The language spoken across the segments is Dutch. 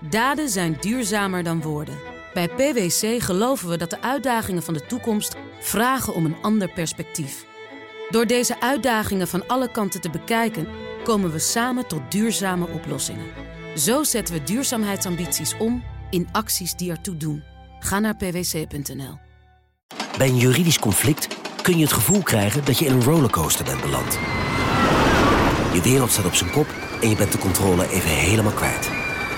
Daden zijn duurzamer dan woorden. Bij PwC geloven we dat de uitdagingen van de toekomst vragen om een ander perspectief. Door deze uitdagingen van alle kanten te bekijken, komen we samen tot duurzame oplossingen. Zo zetten we duurzaamheidsambities om in acties die ertoe doen. Ga naar pwc.nl. Bij een juridisch conflict kun je het gevoel krijgen dat je in een rollercoaster bent beland. Je wereld staat op zijn kop en je bent de controle even helemaal kwijt.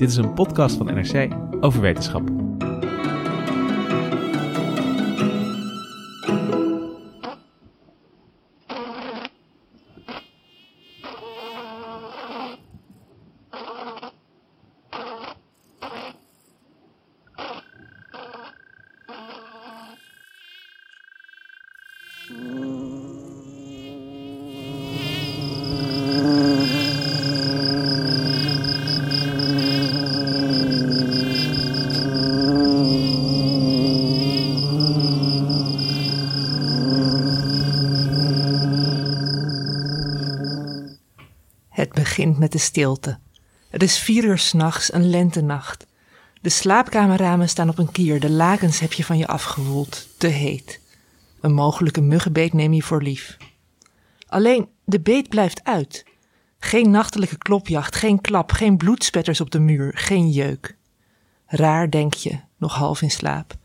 Dit is een podcast van NRC over wetenschap. Met de stilte. Het is vier uur s'nachts, een lentenacht. De slaapkamerramen staan op een kier, de lakens heb je van je afgewoeld, te heet. Een mogelijke muggenbeet neem je voor lief. Alleen, de beet blijft uit. Geen nachtelijke klopjacht, geen klap, geen bloedspetters op de muur, geen jeuk. Raar denk je, nog half in slaap.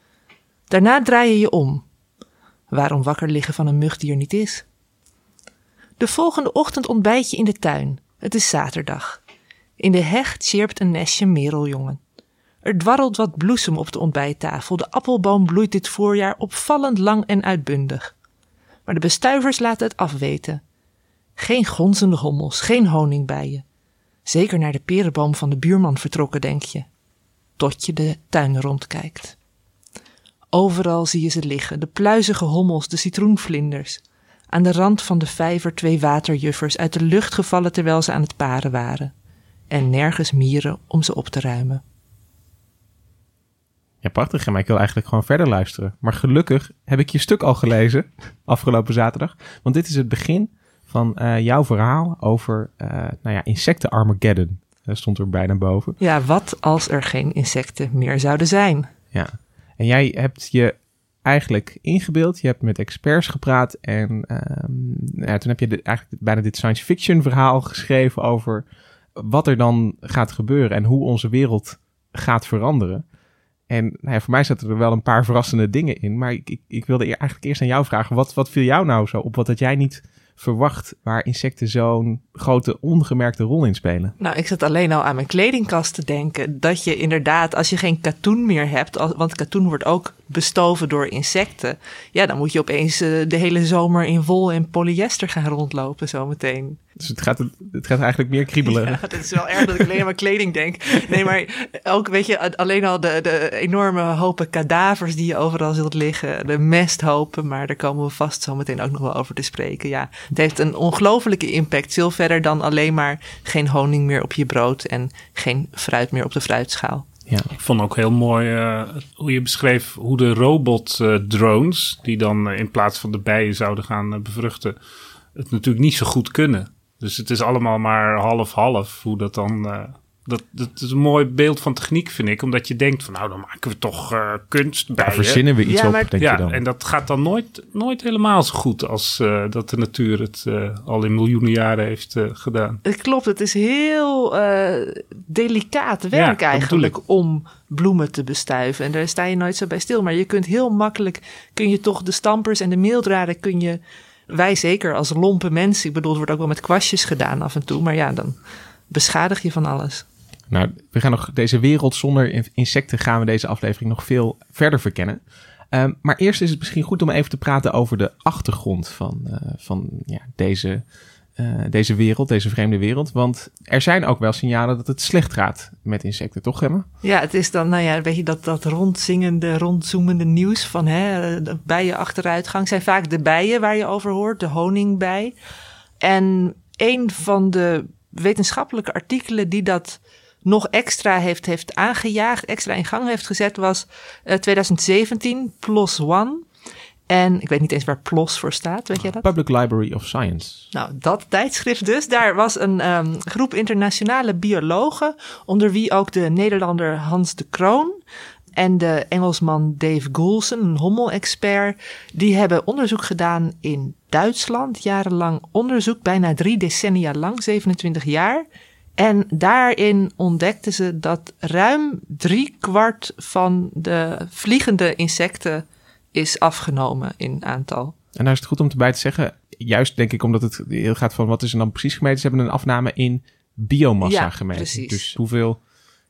Daarna draai je je om. Waarom wakker liggen van een mug die er niet is? De volgende ochtend ontbijt je in de tuin. Het is zaterdag. In de heg chirpt een nestje mereljongen. Er dwarrelt wat bloesem op de ontbijttafel. De appelboom bloeit dit voorjaar opvallend lang en uitbundig. Maar de bestuivers laten het afweten. Geen gonzende hommels, geen honingbijen. Zeker naar de perenboom van de buurman vertrokken, denk je. Tot je de tuin rondkijkt. Overal zie je ze liggen, de pluizige hommels, de citroenvlinders. Aan de rand van de vijver twee waterjuffers uit de lucht gevallen terwijl ze aan het paren waren. En nergens mieren om ze op te ruimen. Ja, prachtig. Maar ik wil eigenlijk gewoon verder luisteren. Maar gelukkig heb ik je stuk al gelezen afgelopen zaterdag. Want dit is het begin van eh, jouw verhaal over eh, nou ja, insecten Armageddon. Dat stond er bijna boven. Ja, wat als er geen insecten meer zouden zijn? Ja. En jij hebt je eigenlijk ingebeeld. Je hebt met experts gepraat. En ehm, ja, toen heb je eigenlijk bijna dit science fiction verhaal geschreven over wat er dan gaat gebeuren en hoe onze wereld gaat veranderen. En nou ja, voor mij zaten er wel een paar verrassende dingen in. Maar ik, ik, ik wilde eigenlijk eerst aan jou vragen. Wat, wat viel jou nou zo op? Wat had jij niet verwacht waar insecten zo'n grote ongemerkte rol in spelen? Nou, ik zat alleen al aan mijn kledingkast te denken. Dat je inderdaad, als je geen katoen meer hebt, want katoen wordt ook bestoven door insecten. Ja, dan moet je opeens eh, de hele zomer in wol en polyester gaan rondlopen zometeen. Dus het gaat, het gaat eigenlijk meer kriebelen. Ja, het is wel erg dat ik alleen aan mijn kleding denk. Nee, maar ook, weet je, alleen al de, de enorme hopen kadavers die je overal zult liggen. De mesthopen, maar daar komen we vast zo meteen ook nog wel over te spreken. Ja, het heeft een ongelofelijke impact. Veel verder dan alleen maar geen honing meer op je brood en geen fruit meer op de fruitschaal. Ja. Ik vond ook heel mooi eh, hoe je beschreef hoe de robot-drones, die dan eh, in plaats van de bijen zouden gaan eh, bevruchten, het natuurlijk niet zo goed kunnen. Dus het is allemaal maar half-half hoe dat dan. eh, dat, dat is een mooi beeld van techniek, vind ik. Omdat je denkt van nou, dan maken we toch eh, kunst bij. Daar verzinnen we iets Ja, op, maar- denk ja, je dan. en dat gaat dan nooit, nooit helemaal zo goed als eh, dat de natuur het eh, al in miljoenen jaren heeft gedaan. Het klopt, het is heel eh, delicaat werk eigenlijk om bloemen te bestuiven. En daar sta je nooit zo bij stil. Maar je kunt heel makkelijk, kun je toch de stampers en de meeldraden kun je... Wij zeker als lompe mensen, ik bedoel, het wordt ook wel met kwastjes gedaan af en toe. Maar ja, dan beschadig je van alles. Nou, we gaan nog deze wereld zonder in- insecten gaan we deze aflevering nog veel verder verkennen. Ehm, maar eerst is het misschien goed om even te praten over de achtergrond van, eh, van ja, deze eh, deze wereld, deze vreemde wereld. Want er zijn ook wel signalen dat het slecht gaat met insecten, toch Gemma? Ja, het is dan, nou ja, weet je, dat, dat rondzingende, rondzoemende nieuws van hè, de bijen achteruitgang zijn vaak de bijen waar je over hoort, de honingbij. En een van de wetenschappelijke artikelen die dat nog extra heeft, heeft aangejaagd, extra in gang heeft gezet, was uh, 2017, PLOS ONE. En ik weet niet eens waar PLOS voor staat, weet jij dat? Public Library of Science. Nou, dat tijdschrift dus. Daar was een um, groep internationale biologen, onder wie ook de Nederlander Hans de Kroon en de Engelsman Dave Goulson, een hommelexpert. Die hebben onderzoek gedaan in Duitsland, jarenlang onderzoek, bijna drie decennia lang, 27 jaar. En daarin ontdekten ze dat ruim drie kwart van de vliegende insecten is afgenomen in aantal. En daar is het goed om erbij te zeggen, juist denk ik omdat het heel gaat van wat is er dan precies gemeten. Ze hebben een afname in biomassa Ja, gemeten. precies. Dus hoeveel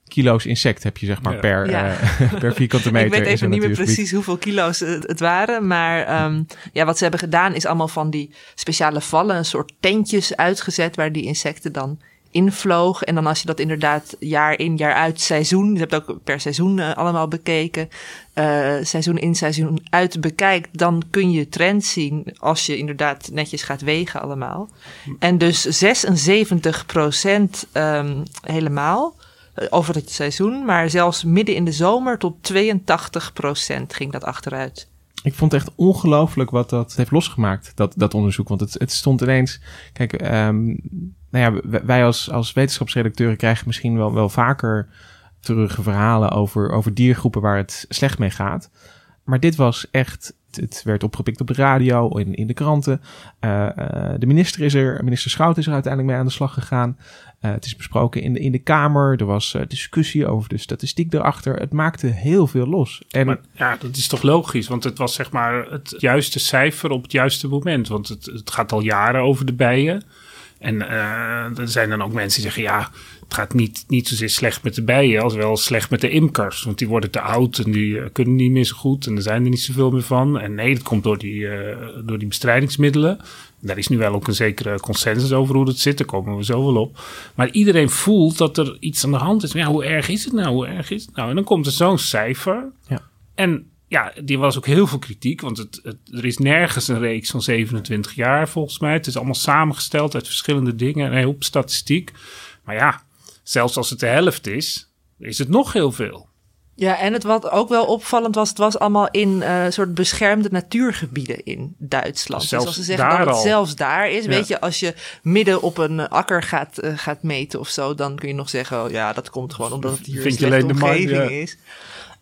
kilo's insect heb je zeg maar Ja. per, Ja. eh, per vierkante meter. Ik weet even niet meer precies hoeveel kilo's het, het waren. Maar ehm, ja, wat ze hebben gedaan is allemaal van die speciale vallen, een soort tentjes uitgezet waar die insecten dan invlogen. En dan als je dat inderdaad jaar in, jaar uit, seizoen, je hebt ook per seizoen eh, allemaal bekeken, eh, seizoen in, seizoen uit bekijkt, dan kun je trends zien als je inderdaad netjes gaat wegen allemaal. En dus 76 procent ehm, helemaal eh, over het seizoen, maar zelfs midden in de zomer tot 82 procent ging dat achteruit. Ik vond het echt ongelooflijk wat dat heeft losgemaakt, dat, dat onderzoek. Want het, het stond ineens... Kijk, ehm, nou ja, wij als, als wetenschapsredacteuren krijgen misschien wel, wel vaker terug verhalen over, over diergroepen waar het slecht mee gaat. Maar dit was echt... Het werd opgepikt op de radio, in, in de kranten. Eh, eh, de minister is er, minister Schout is er uiteindelijk mee aan de slag gegaan. Eh, het is besproken in de, in de Kamer. Er was discussie over de statistiek erachter. Het maakte heel veel los. En ja, dat is toch logisch, want het was zeg maar het juiste cijfer op het juiste moment. Want het, het gaat al jaren over de bijen. En eh, er zijn dan ook mensen die zeggen, ja, het gaat niet, niet zozeer slecht met de bijen als wel slecht met de imkers. Want die worden te oud en die eh, kunnen niet meer zo goed en er zijn er niet zoveel meer van. En nee, dat komt door die, eh, door die bestrijdingsmiddelen. Daar is nu wel ook een zekere consensus over hoe dat zit, daar komen we zo wel op. Maar iedereen voelt dat er iets aan de hand is. Maar ja, hoe erg is het nou? Hoe erg is het nou? En dan komt er zo'n cijfer. Ja. En ja, die was ook heel veel kritiek, want het, het, er is nergens een reeks van 27 jaar volgens mij. Het is allemaal samengesteld uit verschillende dingen, een hoop statistiek. Maar ja, zelfs als het de helft is, is het nog heel veel. Ja, en het wat ook wel opvallend was, het was allemaal in eh soort beschermde natuurgebieden in Duitsland. Zelfs dus als ze zeggen daar dat het al. zelfs daar is, Ja. weet je, als je midden op een akker gaat, eh, gaat meten of zo, dan kun je nog zeggen, oh, ja, dat komt gewoon omdat het hier Vind een je slechte alleen de man- omgeving ja. is.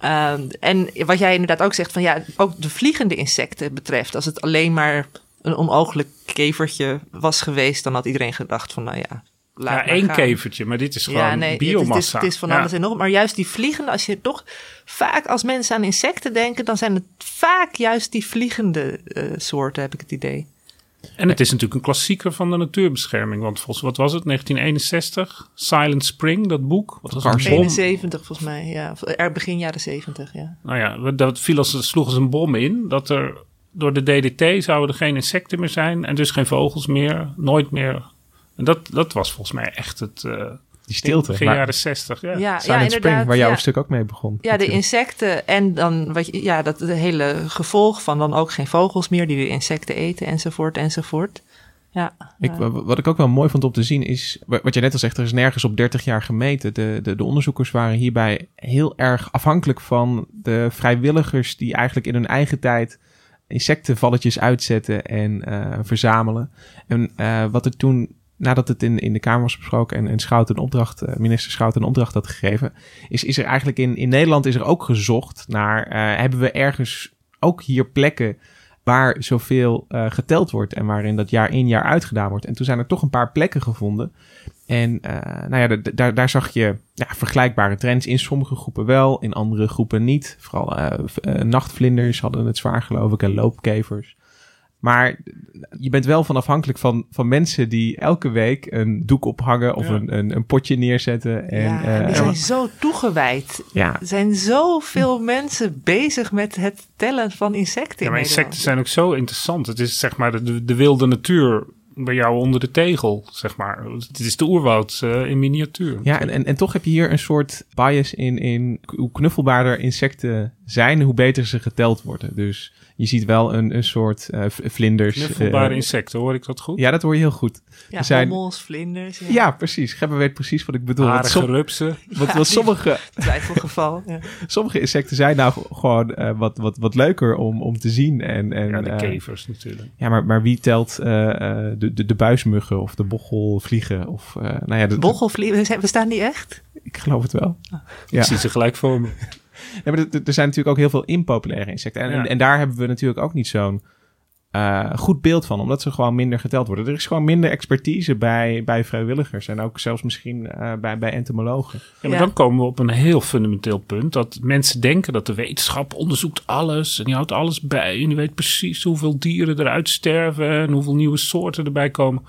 Ehm, en wat jij inderdaad ook zegt, van ja, ook de vliegende insecten betreft, als het alleen maar een onooglijk kevertje was geweest, dan had iedereen gedacht van, nou ja, laat ja, één gaan. kevertje, maar dit is gewoon Ja, nee, biomassa. Het is, het is van Ja. alles en nog. Maar juist die vliegende, als je toch vaak als mensen aan insecten denken, dan zijn het vaak juist die vliegende eh, soorten, heb ik het idee. En het is natuurlijk een klassieker van de natuurbescherming. Want volgens wat was het, 1961? Silent Spring, dat boek. Wat was bom? 71 volgens mij, ja. Eh, begin jaren 70, ja. Nou ja, dat viel als, sloeg als een bom in. Dat er door de DDT zouden er geen insecten meer zijn. En dus geen vogels meer. Nooit meer. En dat, dat was volgens mij echt het... eh die stilte. Begin Maar jaren 60, ja. Ja, ja, Silent Spring, inderdaad. waar jouw ja. stuk ook mee begon. Ja, de insecten en dan wat je, ja, dat de hele gevolg van dan ook geen vogels meer die de insecten eten enzovoort enzovoort. Ja, Ik, wat ik ook wel mooi vond om te zien is, wa- wat je net al zegt, er is nergens op 30 jaar gemeten. De, de, de onderzoekers waren hierbij heel erg afhankelijk van de vrijwilligers die eigenlijk in hun eigen tijd insectenvalletjes uitzetten en eh, verzamelen. En eh, wat er toen, nadat het in, in de Kamer was besproken en, en Schout een opdracht, eh, minister Schout een opdracht had gegeven, is, is er eigenlijk in, in Nederland is er ook gezocht naar, eh, hebben we ergens ook hier plekken waar zoveel eh, geteld wordt en waarin dat jaar in jaar uit gedaan wordt. En toen zijn er toch een paar plekken gevonden. En nou ja, daar, daar zag je ja, vergelijkbare trends. In sommige groepen wel, in andere groepen niet. Vooral nachtvlinders hadden het zwaar geloof ik en loopkevers. Maar je bent wel van afhankelijk van, van mensen die elke week een doek ophangen of Ja. een, een, een potje neerzetten. En, ja, eh, die zijn zo toegewijd. ja, Er zijn zoveel mensen bezig met het tellen van insecten Ja, in maar Nederland. insecten zijn ook zo interessant. Het is zeg maar de, de wilde natuur bij jou onder de tegel, zeg maar. Het is de oerwoud eh, in miniatuur. Ja, en, en, en toch heb je hier een soort bias in, in hoe knuffelbaarder insecten zijn, hoe beter ze geteld worden. Dus je ziet wel een, een soort uh, vlinders. Knuffelbare uh, insecten, hoor ik dat goed? Ja, dat hoor je heel goed. Ja, Er zijn- hommels, vlinders. Ja, Ja, precies. Gebber weet precies wat ik bedoel. Want, Harige som- rupsen. want, Ja, sommige, Twijfelgeval. Ja. sommige insecten zijn nou gewoon eh, wat, wat, wat leuker om, om te zien. En, en, Ja, de eh, kevers natuurlijk. ja, maar, maar wie telt eh, eh, de, de, de buismuggen of de bochelvliegen? Of, eh, nou ja, de, Bochelvliegen, bestaan die echt? ik geloof het wel. Ik Ja. zie ze gelijk voor me. Ja, maar er- zijn natuurlijk ook heel veel impopulaire insecten. En, Ja. en, en daar hebben we natuurlijk ook niet zo'n eh, goed beeld van, omdat ze gewoon minder geteld worden. Er is gewoon minder expertise bij, bij vrijwilligers en ook zelfs misschien eh, bij, bij entomologen. Ja, maar Ja. dan komen we op een heel fundamenteel punt. Dat mensen denken dat de wetenschap onderzoekt alles. En die houdt alles bij. En die weet precies hoeveel dieren eruit sterven. En hoeveel nieuwe soorten erbij komen.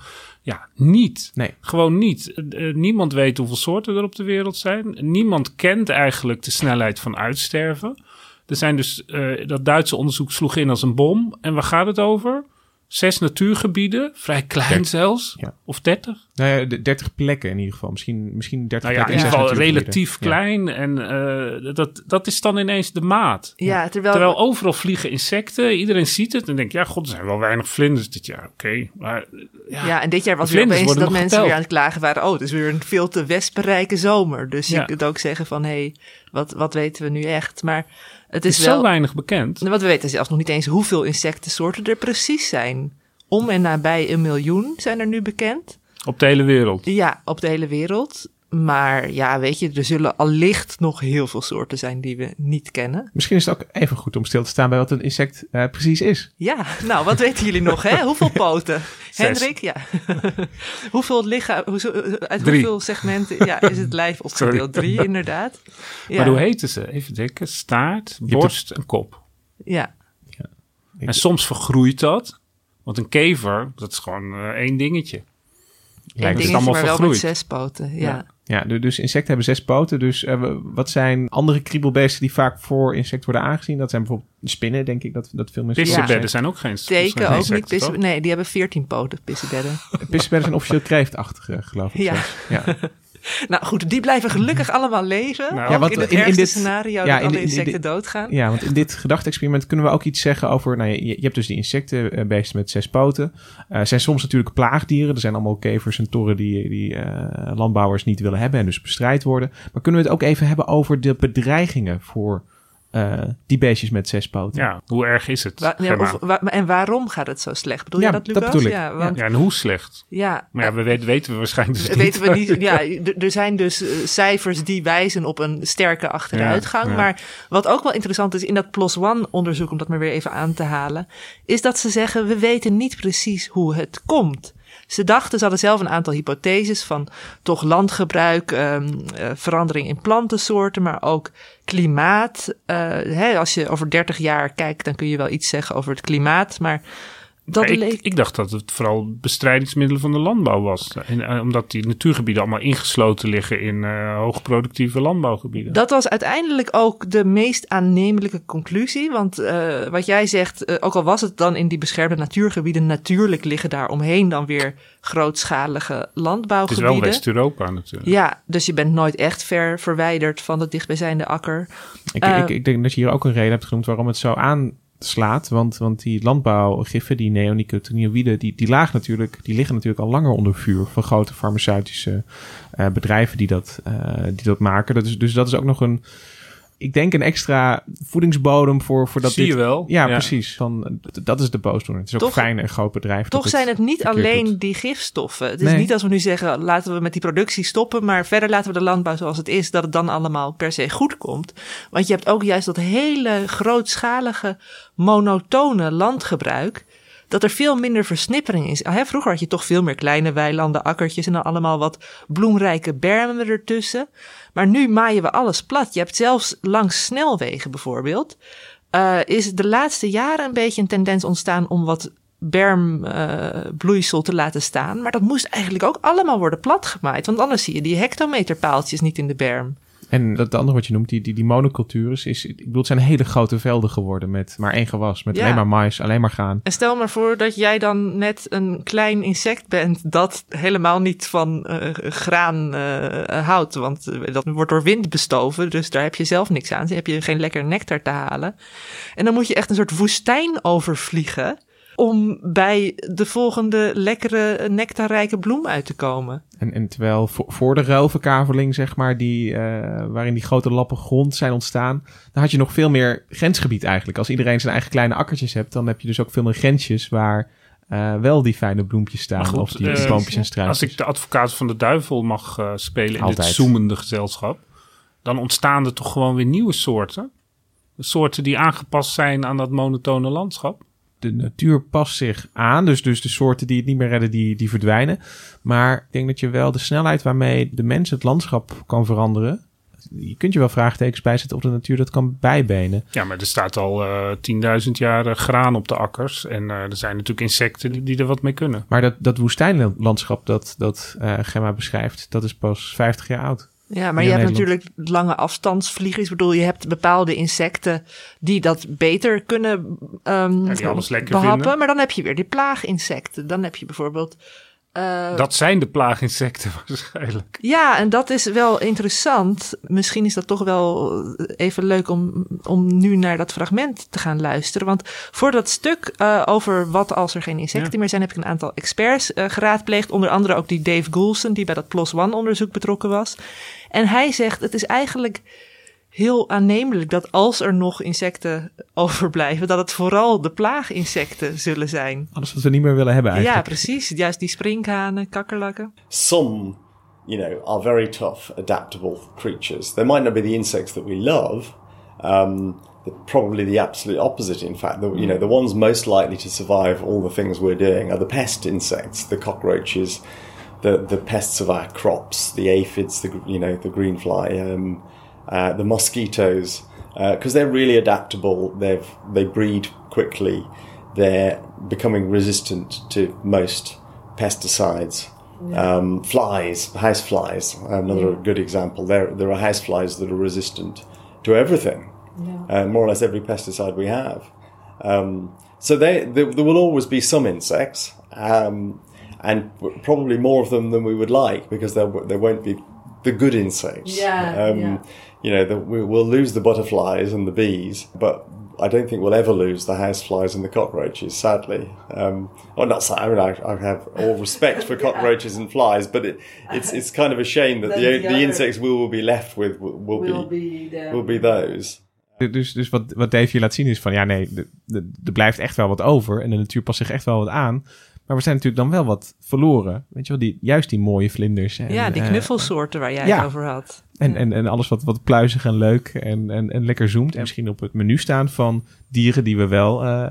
Ja, niet. Nee. Gewoon niet. Eh, eh, niemand weet hoeveel soorten er op de wereld zijn. Niemand kent eigenlijk de snelheid van uitsterven. Er zijn dus, eh, dat Duitse onderzoek sloeg in als een bom. En waar gaat het over? Zes natuurgebieden, vrij klein Dertig. zelfs. Ja. Of dertig. Nou ja, de 30 plekken in ieder geval. Misschien, misschien 30 Nou ja, in plekken. ieder zes geval relatief Ja. klein. En eh, dat, dat is dan ineens de maat. Ja, terwijl, Terwijl overal vliegen insecten. Iedereen ziet het en denkt, ja, god, er zijn wel weinig vlinders dit jaar. Oké, maar ja, ja, en dit jaar was weer opeens dat mensen weer aan het klagen waren. Oh, het is weer een veel te wespenrijke zomer. Dus Ja. je kunt ook zeggen van, hé, hey, wat, wat weten we nu echt? Maar het is, is wel... zo weinig bekend. Want we weten zelfs nog niet eens hoeveel insectensoorten er precies zijn. Om en nabij een miljoen zijn er nu bekend. Op de hele wereld. Ja, op de hele wereld. Maar ja, weet je, er zullen allicht nog heel veel soorten zijn die we niet kennen. Misschien is het ook even goed om stil te staan bij wat een insect eh, precies is. Ja, nou, wat weten jullie nog, hè? Hoeveel poten? Zes. Hendrik, ja. hoeveel lichaam, hoezo- uit Drie. hoeveel segmenten ja, is het lijf opgedeeld? Drie, inderdaad. Ja. Maar hoe heten ze? Even denken. Staart, borst en kop. Ja, En soms vergroeit dat. Want een kever, dat is gewoon eh, één dingetje. één het allemaal maar wel met zes poten. Ja. Ja. Ja, du- dus insecten hebben zes poten. Dus eh, wat zijn andere kriebelbeesten die vaak voor insect worden aangezien? Dat zijn bijvoorbeeld spinnen, denk ik, dat, dat veel mensen... Pissebedden zijn ook geen Teken ook niet. insecten, nee, die hebben veertien poten, pissebedden. Pissebedden zijn officieel kreeftachtige, geloof ik. Ja. zelfs. ja. Nou goed, die blijven gelukkig allemaal leven. Nou, Ja, want in het in- dit- scenario ja, dat in alle in insecten doodgaan. Ja, want in dit gedachte-experiment kunnen we ook iets zeggen over... Nou, je, je hebt dus die insectenbeesten met zes poten. Er zijn soms natuurlijk plaagdieren. Er zijn allemaal kevers en torren die, die eh, landbouwers niet willen hebben... en dus bestrijd worden. Maar kunnen we het ook even hebben over de bedreigingen voor eh, die beestjes met zes poten? Ja, hoe erg is het? Wa- ja, Germaan? of, wa- en waarom gaat het zo slecht? Bedoel Ja, je dat, dat Lucas? bedoel ik. Ja, want, Ja, en hoe slecht? ja, Maar ja, we weten, weten we waarschijnlijk dus weten we niet. niet. Ja, er zijn dus eh, cijfers die wijzen op een sterke achteruitgang. Ja, ja. Maar wat ook wel interessant is in dat PLOS ONE onderzoek, om dat maar weer even aan te halen, is dat ze zeggen, we weten niet precies hoe het komt. Ze dachten, ze hadden zelf een aantal hypotheses van toch landgebruik, ehm, eh, verandering in plantensoorten, maar ook klimaat. Eh, hè, als je over 30 jaar kijkt, dan kun je wel iets zeggen over het klimaat. Maar dat ik, leek ik dacht dat het vooral bestrijdingsmiddelen van de landbouw was. En, eh, omdat die natuurgebieden allemaal ingesloten liggen in eh, hoogproductieve landbouwgebieden. Dat was uiteindelijk ook de meest aannemelijke conclusie. Want eh, wat jij zegt, ook al was het dan in die beschermde natuurgebieden, natuurlijk liggen daar omheen dan weer grootschalige het is wel landbouwgebieden. West-Europa natuurlijk. Ja, dus je bent nooit echt ver verwijderd van de dichtbijzijnde akker. Ik, ik, ik denk dat je hier ook een reden hebt genoemd waarom het zo aanslaat. Want, want die landbouwgiffen, die neonicotinoïden, die, die, laag natuurlijk, die liggen natuurlijk al langer onder vuur van grote farmaceutische eh, bedrijven die dat, eh, die dat maken. Dat is, dus dat is ook nog een, ik denk een extra voedingsbodem voor, voor dat Zie dit... je wel. Ja, precies. Van, dat is de boosdoener. Het is ook fijn een groot bedrijf. Toch zijn het niet alleen doet. die gifstoffen. Het is Nee. niet als we nu zeggen, laten we met die productie stoppen, maar verder laten we de landbouw zoals het is, dat het dan allemaal per se goed komt. Want je hebt ook juist dat hele grootschalige, monotone landgebruik, dat er veel minder versnippering is. Vroeger had je toch veel meer kleine weilanden, akkertjes en dan allemaal wat bloemrijke bermen ertussen. Maar nu maaien we alles plat. Je hebt zelfs langs snelwegen bijvoorbeeld, eh, is de laatste jaren een beetje een tendens ontstaan om wat bermbloeisel te laten staan. Maar dat moest eigenlijk ook allemaal worden platgemaaid. Want anders zie je die hectometerpaaltjes niet in de berm. En dat de andere wat je noemt, die, die, die monocultures, is, ik bedoel, het zijn hele grote velden geworden met maar één gewas. Met Ja. alleen maar mais, alleen maar gaan. En stel maar voor dat jij dan net een klein insect bent dat helemaal niet van eh, graan eh, houdt. Want eh, dat wordt door wind bestoven, dus daar heb je zelf niks aan. Dan heb je geen lekker nectar te halen. En dan moet je echt een soort woestijn overvliegen om bij de volgende lekkere nectarrijke bloem uit te komen. En, en terwijl voor, voor de ruilverkaveling, zeg maar, die, eh, waarin die grote lappen grond zijn ontstaan, dan had je nog veel meer grensgebied eigenlijk. Als iedereen zijn eigen kleine akkertjes hebt, dan heb je dus ook veel meer grensjes waar eh, wel die fijne bloempjes staan. Goed, of die eh, boompjes en Als struikjes. ik de advocaat van de duivel mag eh, spelen in Altijd. dit zoemende gezelschap, dan ontstaan er toch gewoon weer nieuwe soorten. Soorten die aangepast zijn aan dat monotone landschap. De natuur past zich aan. Dus, dus de soorten die het niet meer redden, die, die verdwijnen. Maar ik denk dat je wel de snelheid waarmee de mens het landschap kan veranderen. Je kunt je wel vraagtekens bijzetten of de natuur dat kan bijbenen. Ja, maar er staat al eh 10.000 jaar graan op de akkers. En eh, er zijn natuurlijk insecten die, die er wat mee kunnen. Maar dat, dat woestijnlandschap dat, dat eh, Gemma beschrijft, dat is pas 50 jaar oud. Ja, maar je hebt Nederland. natuurlijk lange afstandsvliegers. Ik bedoel, je hebt bepaalde insecten die dat beter kunnen Ja, die alles lekker behappen. vinden. Maar dan heb je weer die plaaginsecten. Dan heb je bijvoorbeeld... eh, Dat zijn de plaaginsecten waarschijnlijk. Ja, en dat is wel interessant. Misschien is dat toch wel even leuk om, om nu naar dat fragment te gaan luisteren. Want voor dat stuk eh, over wat als er geen insecten Ja. meer zijn, heb ik een aantal experts eh, geraadpleegd. Onder andere ook die Dave Goulson, die bij dat PLOS One onderzoek betrokken was. En hij zegt, het is eigenlijk heel aannemelijk dat als er nog insecten overblijven, dat het vooral de plaaginsecten zullen zijn. Alles wat we niet meer willen hebben Ja, eigenlijk. precies. Juist die sprinkhanen, kakkerlakken. some, you know, are very tough, adaptable creatures. They might not be the insects that we love. Um, they're probably the absolute opposite. In fact, the, you know, the ones most likely to survive all the things we're doing are the pest insects, the cockroaches, the the pests of our crops, the aphids, the you know, the green fly, um, uh, the mosquitoes, because they're really adaptable. They've they breed quickly. They're becoming resistant to most pesticides. Um, flies, house flies, another good example. There, there are house flies that are resistant to everything, uh, more or less every pesticide we have. Um, so they, there, there will always be some insects, um, and probably more of them than we would like because there, there won't be the good insects. Yeah, um, yeah. You know, the, we, we'll lose the butterflies and the bees, but I don't think we'll ever lose the houseflies and the cockroaches, sadly. Um, well, not sad. I mean, I, I have all respect for cockroaches and flies, but it, it's it's kind of a shame that Then the, the the insects we will be left with will, will, be, will be those. Dus, dus wat, wat Dave hier laat zien is van, ja nee, de- de- er blijft echt wel wat over. En de natuur past zich echt wel wat aan. Maar we zijn natuurlijk dan wel wat verloren. Weet je wel, die, juist die mooie vlinders. En, ja, die eh, knuffelsoorten waar jij ja. het over had. En, en, en alles wat, wat pluizig en leuk en, en, en lekker zoomt. En misschien op het menu staan van dieren die we wel eh,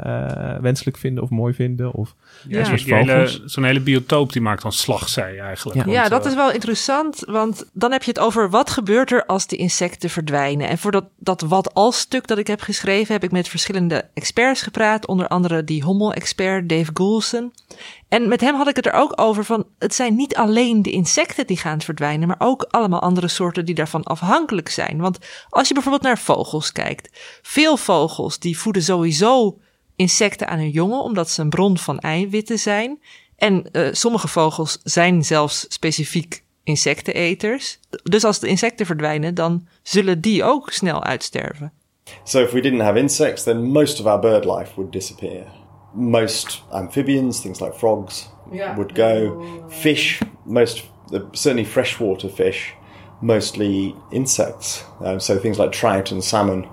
eh, wenselijk vinden of mooi vinden. Of Ja. zoals Die hele- vogels. Zo'n hele biotoop die maakt dan slagzij eigenlijk. Ja. Want, Ja, dat eh, is wel interessant, want dan heb je het over wat gebeurt er als de insecten verdwijnen. En voor dat, dat wat als stuk dat ik heb geschreven, heb ik met verschillende experts gepraat, onder andere die hommel-expert Dave Goulson. En met hem had ik het er ook over van, het zijn niet alleen de insecten die gaan verdwijnen, maar ook allemaal andere soorten die daarvan afhankelijk zijn. Want als je bijvoorbeeld naar vogels kijkt, veel vogels die voeden sowieso insecten aan hun jongen, omdat ze een bron van eiwitten zijn. En eh, sommige vogels zijn zelfs specifiek insecteneters. Dus als de insecten verdwijnen, dan zullen die ook snel uitsterven. So if we didn't have insects, then most of our bird life would disappear. Most amphibians, things like frogs, would go. Fish, most uh, certainly freshwater fish, mostly insects. Um, so things like trout and salmon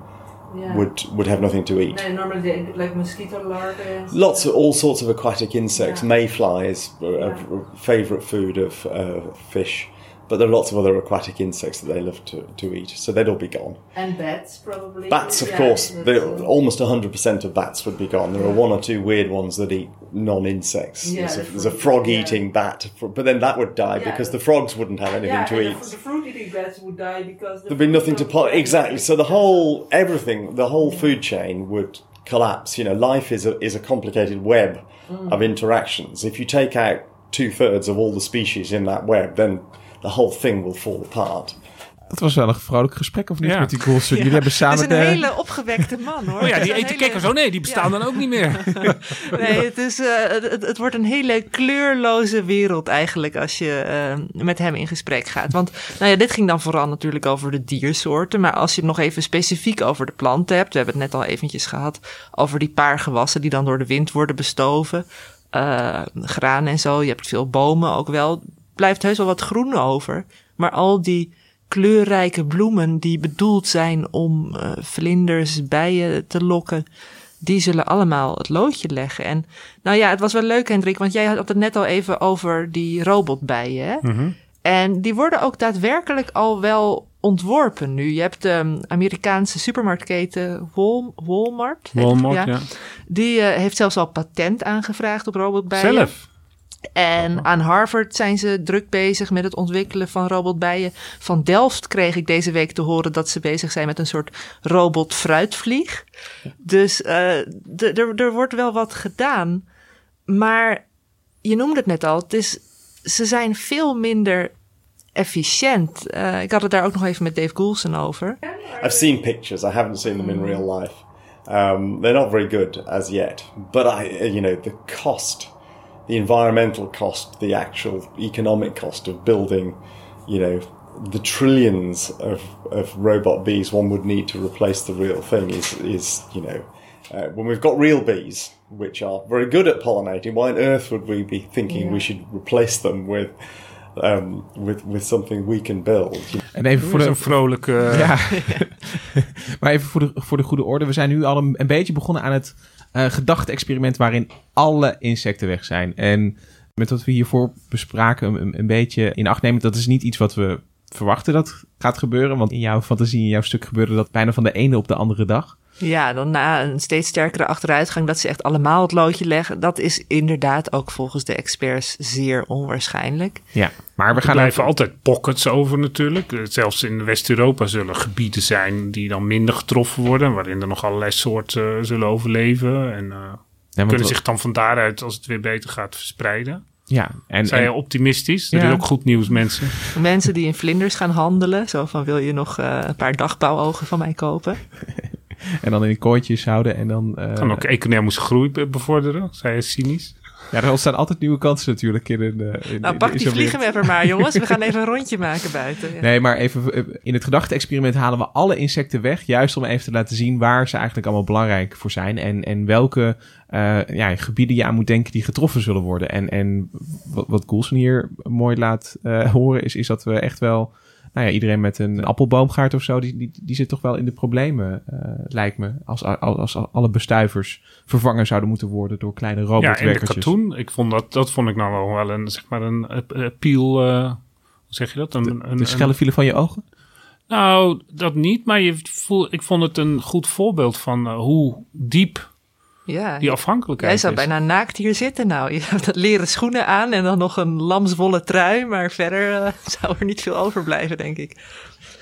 would would have nothing to eat. No, normally like mosquito larvae. Lots of all sorts of aquatic insects. Mayflies are a favorite food of uh, fish, but there are lots of other aquatic insects that they love to, to eat. So they'd all be gone. And bats probably. Bats, of course, they're- almost 100% of bats would be gone. There are one or two weird ones that eat non insects. Yeah, there's, a- the there's a frog yeah. eating bat, but then that would die Yeah, because the- the frogs wouldn't have anything to eat. The, fruit eating bats would die because There'd be nothing to pot. Exactly. So the whole, everything, the whole food chain would collapse. You know, life is a, is a complicated web of mm. interactions. If you take out two thirds of all the species in that web, then the whole thing will fall apart. Dat was wel een vrolijk gesprek, of niet, Ja. met die Coulson? Jullie hebben Het samen is een de... hele opgewekte man hoor. Oh ja, Het die etenkikkers, hele- oh nee, die bestaan dan ook niet meer. Nee, het, is, eh, het, het- het wordt een hele kleurloze wereld eigenlijk als je eh, met hem in gesprek gaat. Want nou ja, dit ging dan vooral natuurlijk over de diersoorten. Maar als je het nog even specifiek over de planten hebt. We hebben het net al eventjes gehad over die paar gewassen die dan door de wind worden bestoven. eh, graan en zo. Je hebt veel bomen ook wel. Blijft heus wel wat groen over. Maar al die kleurrijke bloemen die bedoeld zijn om eh, vlinders, bijen te lokken, die zullen allemaal het loodje leggen. En nou ja, het was wel leuk, Hendrik, want jij had het net al even over die robotbijen. Hè? Mhm. En die worden ook daadwerkelijk al wel ontworpen nu. Je hebt de Amerikaanse supermarktketen Wal- Walmart. Walmart, ja. Die eh, heeft zelfs al patent aangevraagd op robotbijen. Zelf. En aan Harvard zijn ze druk bezig met het ontwikkelen van robotbijen. Van Delft kreeg ik deze week te horen dat ze bezig zijn met een soort robot-fruitvlieg. Dus eh, er wordt wel wat gedaan. Maar je noemde het net al, het is, ze zijn veel minder efficiënt. Eh, ik had het daar ook nog even met Dave Goulson over. I've seen pictures. I haven't seen them in real life. Um, they're not very good as yet. But I, you know, the cost, the environmental cost, the actual economic cost of building, you know, the trillions of, of robot bees one would need to replace the real thing is, is you know, uh, when we've got real bees, which are very good at pollinating, why on earth would we be thinking we should replace them with, um, with, with something we can build? En even voor Voor de, een vrolijke... Ja. maar even voor de, voor de goede orde. We zijn nu al een, een beetje begonnen aan het eh gedachte-experiment waarin alle insecten weg zijn. En met wat we hiervoor bespraken, een, een beetje in acht nemen, dat is niet iets wat we verwachten dat gaat gebeuren. Want in jouw fantasie, in jouw stuk gebeurde dat bijna van de ene op de andere dag. Ja, dan na een steeds sterkere achteruitgang dat ze echt allemaal het loodje leggen. Dat is inderdaad ook volgens de experts zeer onwaarschijnlijk. Ja, maar we Er gaan blijven over- altijd pockets over natuurlijk. Eh, Zelfs in West-Europa zullen gebieden zijn die dan minder getroffen worden. Waarin er nog allerlei soorten eh, zullen overleven. En eh, Ja, kunnen zich dan van daaruit, als het weer beter gaat, verspreiden. Ja, en, Zijn je optimistisch? Dat Ja. is ook goed nieuws, mensen. Mensen die in vlinders gaan handelen. Zo van, wil je nog eh, een paar dagbouwogen van mij kopen? en dan in kooitjes houden en dan... eh, Kan ook economische groei be- bevorderen, zei je cynisch. Ja, er ontstaan altijd nieuwe kansen natuurlijk in een... eh, in, Nou, pak die wereld. vliegenwebber maar, jongens. We gaan even een rondje maken buiten. Ja. Nee, maar even eh, in het gedachte-experiment halen we alle insecten weg. Juist om even te laten zien waar ze eigenlijk allemaal belangrijk voor zijn. En, en welke eh, ja, gebieden je aan moet denken die getroffen zullen worden. En, en wat, wat Coulson hier mooi laat horen is, is dat we echt wel... Nou ja, iedereen met een appelboomgaard of zo, die, die, die zit toch wel in de problemen, eh, lijkt me. Als, als, als alle bestuivers vervangen zouden moeten worden door kleine Ja, en de robotwerkertjes. katoen. Ik vond dat, dat vond ik nou wel, wel een, zeg maar een eh, appeal... eh, hoe zeg je dat? Een, een, de een- schellen vielen van je ogen? Nou, dat niet, maar je voel, ik vond het een goed voorbeeld van eh, hoe diep Ja, die afhankelijkheid jij zou is. bijna naakt hier zitten. Nou, je hebt dat leren schoenen aan en dan nog een lamswolle trui. Maar verder eh, zou er niet veel overblijven, denk ik.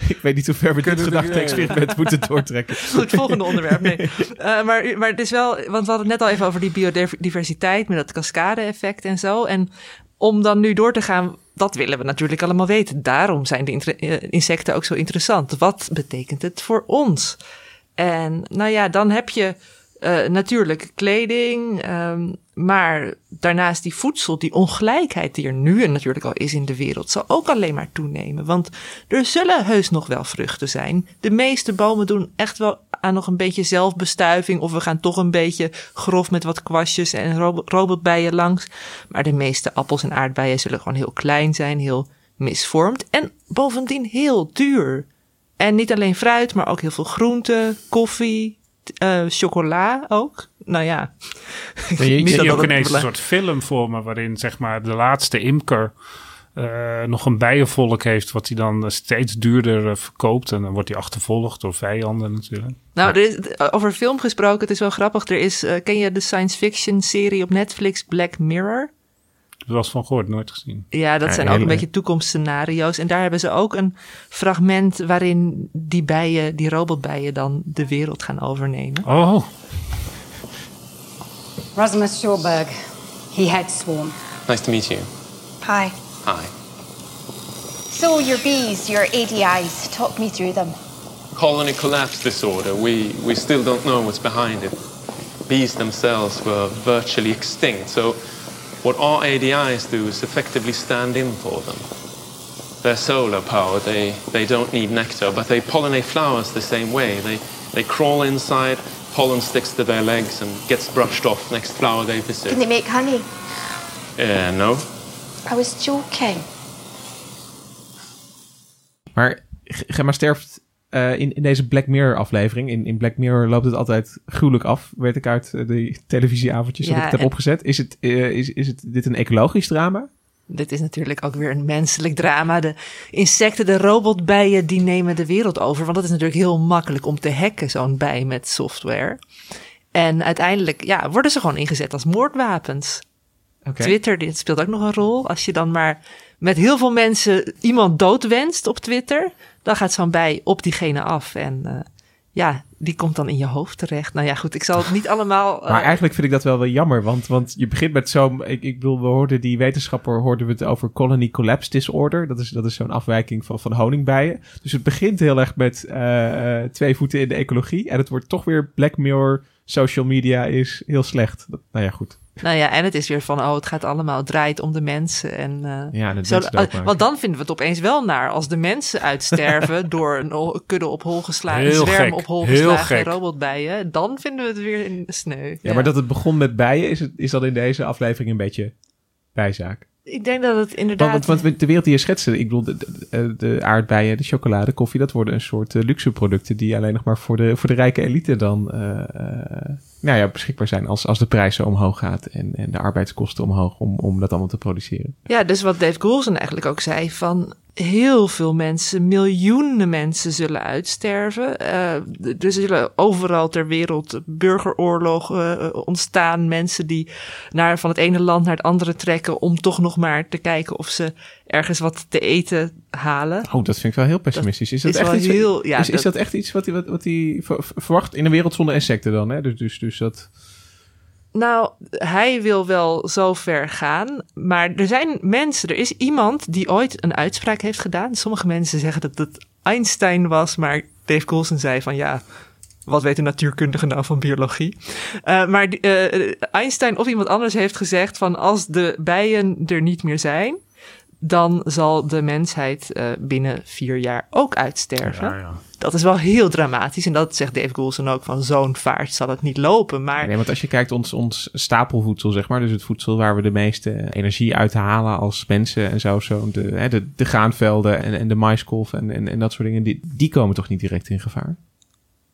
Ik weet niet hoe ver we dit Kunnen we- gedachte-experiment moeten doortrekken. Goed, volgende onderwerp. Nee. Eh, maar, maar het is wel, want we hadden het net al even over die biodiversiteit met dat cascade-effect en zo. En om dan nu door te gaan, dat willen we natuurlijk allemaal weten. Daarom zijn de eh, insecten ook zo interessant. Wat betekent het voor ons? En nou ja, dan heb je eh, natuurlijk kleding, ehm, maar daarnaast die voedsel, die ongelijkheid die er nu en natuurlijk al is in de wereld, zal ook alleen maar toenemen. Want er zullen heus nog wel vruchten zijn. De meeste bomen doen echt wel aan nog een beetje zelfbestuiving, of we gaan toch een beetje grof met wat kwastjes en robo- robotbijen langs. Maar de meeste appels en aardbeien zullen gewoon heel klein zijn, heel misvormd en bovendien heel duur. En niet alleen fruit, maar ook heel veel groenten, koffie, eh, chocola ook. Nou ja. je- je- Ik Niet dat zie dat ook ineens een soort film voor me waarin zeg maar de laatste imker eh, nog een bijenvolk heeft wat hij dan steeds duurder eh, verkoopt en dan wordt hij achtervolgd door vijanden natuurlijk. Nou, er is, over film gesproken, het is wel grappig. Er is, eh, ken je de science fiction serie op Netflix Black Mirror? Wel eens van gehoord, nooit gezien. Ja, dat Ja, zijn ook een beetje toekomstscenario's. En daar hebben ze ook een fragment waarin die bijen, die robotbijen dan de wereld gaan overnemen. Oh, Rosimus Shawberg. He heads Swarm. Nice to meet you. Hi. Hi. So, your bees, your ADIs, talk me through them. Colony collapse disorder, we, we still don't know what's behind it. Bees themselves were virtually extinct, so what our ADIs do is effectively stand in for them. They're solar powered, they, they don't need nectar, but they pollinate flowers the same way. They, they crawl inside, pollen sticks to their legs and gets brushed off next flower they visit. Can they make honey? Uh, no. I was joking. Maar Gemma sterft eh, in, in deze Black Mirror aflevering. In, in Black Mirror loopt het altijd gruwelijk af. Weet ik uit eh, de televisieavondjes dat ik het heb opgezet. Is, het, eh, is, is het dit een ecologisch drama? Dit is natuurlijk ook weer een menselijk drama. De insecten, de robotbijen, die nemen de wereld over. Want het is natuurlijk heel makkelijk om te hacken, zo'n bij met software. En uiteindelijk ja, worden ze gewoon ingezet als moordwapens. Twitter dit speelt ook nog een rol. Als je dan maar met heel veel mensen iemand doodwenst op Twitter, dan gaat zo'n bij op diegene af. En eh, ja, die komt dan in je hoofd terecht. Nou ja, goed, ik zal het niet allemaal. eh, Maar eigenlijk vind ik dat wel wel jammer, want, want je begint met zo'n... Ik, ik bedoel, we hoorden die wetenschapper, hoorden we het over colony collapse disorder. Dat is, dat is zo'n afwijking van, van honingbijen. Dus het begint heel erg met eh, twee voeten in de ecologie. En het wordt toch weer Black Mirror, social media is heel slecht. Nou ja, goed. Nou ja, en het is weer van, oh, het gaat allemaal, het draait om de mensen. En, eh, Ja, zo- doodmaken. want dan vinden we het opeens wel naar als de mensen uitsterven door een kudde op hol geslagen, een zwerm gek, op hol heel geslagen robotbijen. Dan vinden we het weer in sneu. Ja, maar dat het begon met bijen, is, het, is dat in deze aflevering een beetje bijzaak. Ik denk dat het inderdaad... Want, want, want de wereld die je schetste, ik bedoel, de, de, de aardbeien, de chocolade, koffie, dat worden een soort eh, luxe producten die alleen nog maar voor de, voor de rijke elite dan eh, eh, nou ja, beschikbaar zijn als, als de prijs zo omhoog gaat en, en de arbeidskosten omhoog om, om dat allemaal te produceren. Ja, dus wat Dave Goulson eigenlijk ook zei van heel veel mensen, miljoenen mensen zullen uitsterven. D- er zullen overal ter wereld burgeroorlogen eh, ontstaan. Mensen die naar, van het ene land naar het andere trekken om toch nog maar te kijken of ze ergens wat te eten halen. Oh, dat vind ik wel heel pessimistisch. Is dat, is echt iets, heel- ja, is, is dat- echt iets wat hij wat, wat ver- verwacht in een wereld zonder insecten dan? Hè? Dus, dus, dus dat... Nou, hij wil wel zo ver gaan. Maar er zijn mensen, er is iemand die ooit een uitspraak heeft gedaan. Sommige mensen zeggen dat het Einstein was, maar Dave Coulson zei van ja. Wat weet een natuurkundige nou van biologie? Eh, maar eh, Einstein of iemand anders heeft gezegd van als de bijen er niet meer zijn, dan zal de mensheid eh, binnen vier jaar ook uitsterven. Ja, ja. Dat is wel heel dramatisch. En dat zegt Dave Coulson ook van zo'n vaart zal het niet lopen. Maar Nee, want als je kijkt ons, ons stapelvoedsel, zeg maar, dus het voedsel waar we de meeste energie uit halen als mensen en zo, zo de, hè, de, de graanvelden en, en de maiskolf en, en, en dat soort dingen, die, die komen toch niet direct in gevaar?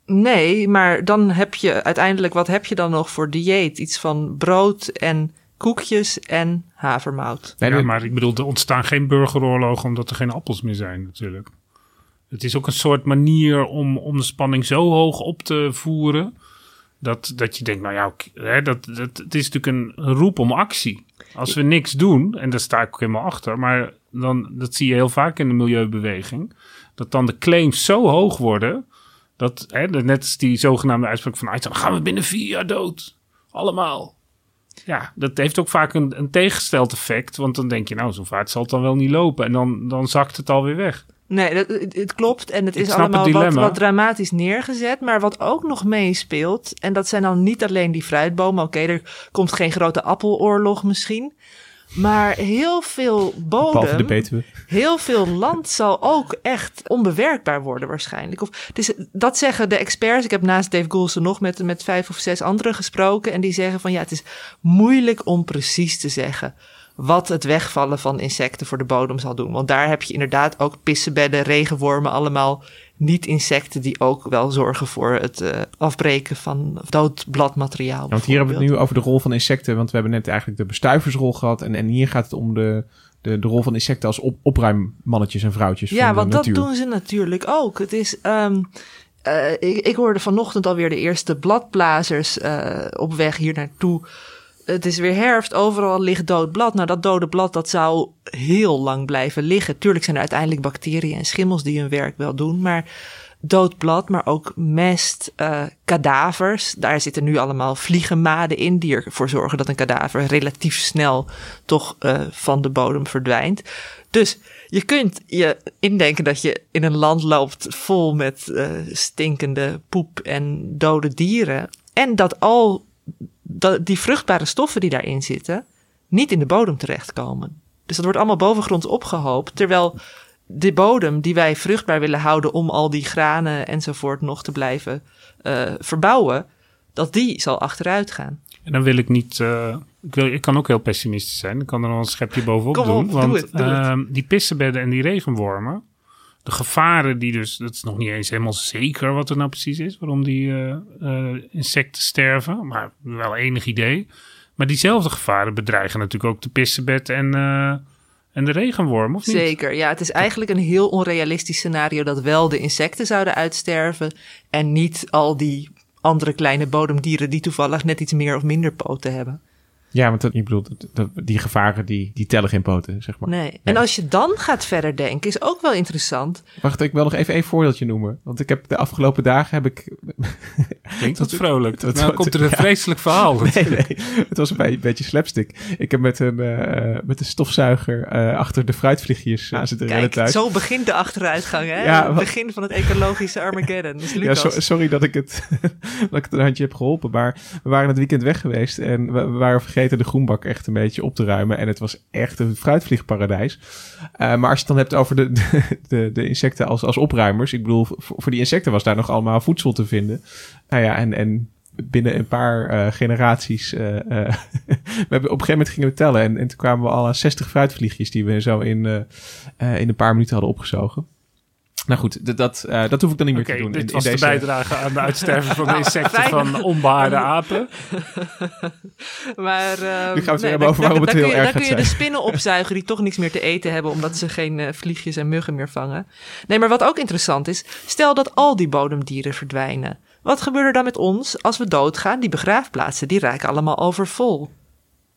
Nee, maar dan heb je uiteindelijk, wat heb je dan nog voor dieet? Iets van brood en koekjes en havermout. Nee, ja, maar ik bedoel, er ontstaan geen burgeroorlogen omdat er geen appels meer zijn natuurlijk. Het is ook een soort manier om, om de spanning zo hoog op te voeren... dat, dat je denkt, nou ja, hè, dat, dat, het is natuurlijk een roep om actie. Als we niks doen, en daar sta ik ook helemaal achter... maar dan, dat zie je heel vaak in de milieubeweging... dat dan de claims zo hoog worden... dat hè, net als die zogenaamde uitspraak van Einstein... dan gaan we binnen vier jaar dood. Allemaal. Ja, dat heeft ook vaak een, een tegengesteld effect. Want dan denk je, nou, zo vaart zal het dan wel niet lopen. En dan, dan zakt het alweer weg. Nee, dat, het, klopt. En het Ik is het allemaal wat, wat dramatisch neergezet. Maar wat ook nog meespeelt, en dat zijn dan niet alleen die fruitbomen. Oké, er komt geen grote appeloorlog misschien. Maar heel veel de bodem, Betuwe. heel veel land zal ook echt onbewerkbaar worden waarschijnlijk. Of, dus dat zeggen de experts. Ik heb naast Dave Goulson nog met, met vijf of zes anderen gesproken. En die zeggen van ja, het is moeilijk om precies te zeggen wat het wegvallen van insecten voor de bodem zal doen. Want daar heb je inderdaad ook pissenbedden, regenwormen, allemaal niet-insecten die ook wel zorgen voor het eh, afbreken van dood bladmateriaal. Ja, want hier hebben we het nu over de rol van insecten, want we hebben net eigenlijk de bestuiversrol gehad. En, en hier gaat het om de, de, de rol van insecten als op, opruimmannetjes en vrouwtjes Ja, van de want dat doen ze natuurlijk ook. Het is. ehm, eh, ik, ik hoorde vanochtend alweer de eerste bladblazers eh, op weg hier naartoe. Het is weer herfst, overal ligt dood blad. Nou, dat dode blad dat zou heel lang blijven liggen. Tuurlijk zijn er uiteindelijk bacteriën en schimmels die hun werk wel doen, maar dood blad, maar ook mest, uh, kadavers. Daar zitten nu allemaal vliegenmaden in die ervoor zorgen dat een kadaver relatief snel toch uh, van de bodem verdwijnt. Dus je kunt je indenken dat je in een land loopt vol met uh, stinkende poep en dode dieren. En dat al die vruchtbare stoffen die daarin zitten, niet in de bodem terechtkomen. Dus dat wordt allemaal bovengronds opgehoopt. Terwijl de bodem die wij vruchtbaar willen houden om al die granen enzovoort nog te blijven uh, verbouwen, dat die zal achteruit gaan. En dan wil ik niet. Uh, ik, wil, ik kan ook heel pessimistisch zijn. Ik kan er nog een schepje bovenop Kom doen. op, want doe het, doe uh, die pissenbedden en die regenwormen. De gevaren die dus. Dat is nog niet eens helemaal zeker wat er nou precies is. Waarom die uh, insecten sterven. Maar wel enig idee. Maar diezelfde gevaren bedreigen natuurlijk ook de pissenbed en, uh, en de regenworm, of niet? Zeker, ja. Het is eigenlijk een heel onrealistisch scenario dat wel de insecten zouden uitsterven en niet al die andere kleine bodemdieren die toevallig net iets meer of minder poten hebben. Ja, want dat, je bedoelt, dat, dat, die gevaren die, die tellen geen poten, zeg maar. Nee. En als je dan gaat verder denken, is ook wel interessant. Wacht, ik wil nog even één voorbeeldje noemen. Want ik heb de afgelopen dagen heb ik... Klinkt dat vrolijk? Dat, nou komt er een vreselijk verhaal. Nee, nee. Het was een, beetje, slapstick. Ik heb met een, uh, met een stofzuiger uh, achter de fruitvliegjes aan zitten rennen thuis. zo begint de achteruitgang, hè? Ja, het begin van het ecologische Armageddon. Dus ja, so, sorry dat ik, het, dat ik het een handje heb geholpen. Maar we waren het weekend weg geweest en we, we waren vergeten de groenbak echt een beetje op te ruimen. En het was echt een fruitvliegparadijs. Uh, maar als je het dan hebt over de, de, de insecten als, als opruimers. Ik bedoel, voor, die insecten was daar nog allemaal voedsel te vinden. Nou ja, en, en binnen een paar uh, generaties. Uh, we hebben op een gegeven moment gingen we tellen. En, en toen kwamen we al aan 60 fruitvliegjes die we zo in, in een paar minuten hadden opgezogen. Nou goed, dat, dat, uh, dat hoef ik dan niet meer okay, te doen. Dit in, was in de deze... bijdrage aan de uitsterven van de insecten van onbehaarde apen. maar uh, nu gaan we het nee, hebben over waarom het heel je, erg Dan kun je zijn. de spinnen opzuigen die toch niks meer te eten hebben... omdat ze geen uh, vliegjes en muggen meer vangen. Nee, maar wat ook interessant is... stel dat al die bodemdieren verdwijnen. Wat gebeurt er dan met ons als we doodgaan? Die begraafplaatsen, die raken allemaal overvol.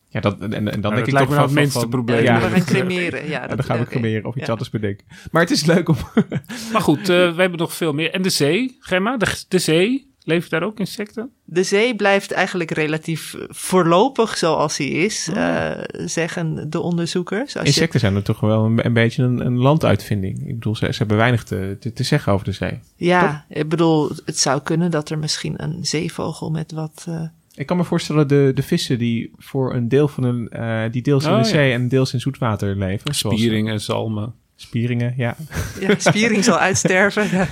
Ja, dat, en, en dan denk ik lijkt toch me van, het minste van, probleem. Ja, Ja, we gaan cremeren. Ja, dat dan gaan we okay. cremeren of iets ja. anders bedenken. Maar het is leuk om... Maar goed, uh, we hebben nog veel meer. En de zee, Gemma, de, de zee, leven daar ook insecten? De zee blijft eigenlijk relatief voorlopig zoals hij is, Oh. uh, zeggen de onderzoekers. Als Insecten je... zijn er toch wel een, een beetje een, een, landuitvinding. Ik bedoel, ze, ze hebben weinig te, te, te, zeggen over de zee. Ja, Top? ik bedoel, het zou kunnen dat er misschien een zeevogel met wat... Uh, ik kan me voorstellen de, de vissen die voor een deel van een, uh, die deels in oh, de zee ja. en deels in zoetwater leven. Spieringen, zalmen. Spieringen, ja. Ja, spiering zal uitsterven. Ja.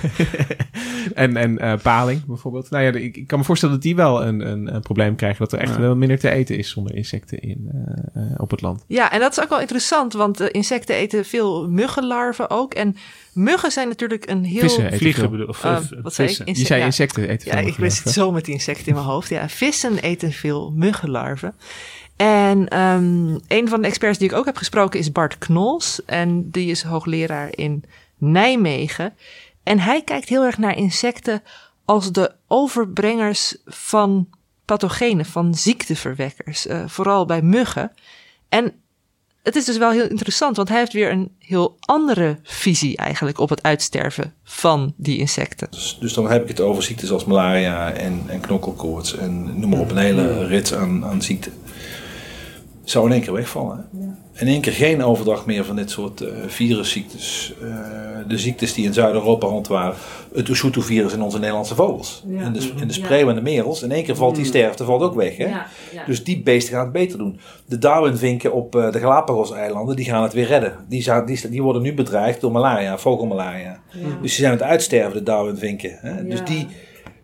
en en uh, paling bijvoorbeeld. Nou ja, ik, ik, kan me voorstellen dat die wel een, een, een probleem krijgen. Dat er echt ja. wel minder te eten is zonder insecten in, uh, uh, op het land. Ja, en dat is ook wel interessant. Want insecten eten veel muggenlarven ook. En muggen zijn natuurlijk een heel... Vissen eten Vliegen veel. bedoel of, Uh, of wat zei? Je zei insecten eten ja, veel ik wist het zo met die insecten in mijn hoofd. Ja, vissen eten veel muggenlarven. En um, een van de experts die ik ook heb gesproken is Bart Knols. En die is hoogleraar in Nijmegen. En hij kijkt heel erg naar insecten als de overbrengers van pathogenen, van ziekteverwekkers. Uh, vooral bij muggen. En het is dus wel heel interessant, want hij heeft weer een heel andere visie eigenlijk op het uitsterven van die insecten. Dus, dus dan heb ik het over ziektes als malaria en, en knokkelkoorts en noem maar op een hele rit aan, aan ziekten zou in één keer wegvallen. Ja. In één keer geen overdracht meer van dit soort uh, virusziektes. Uh, de ziektes die in Zuid-Europa rond waren. Het Usutu-virus in onze Nederlandse vogels. Ja. In de, in de en de merels. In één keer valt die sterfte valt ook weg. Hè? Dus die beesten gaan het beter doen. De Darwinvinken op uh, de Galapagos-eilanden, die gaan het weer redden. Die, zijn, die, die, worden nu bedreigd door malaria, vogelmalaria. Dus die zijn aan het uitsterven, de Darwinvinken. Hè? Dus die...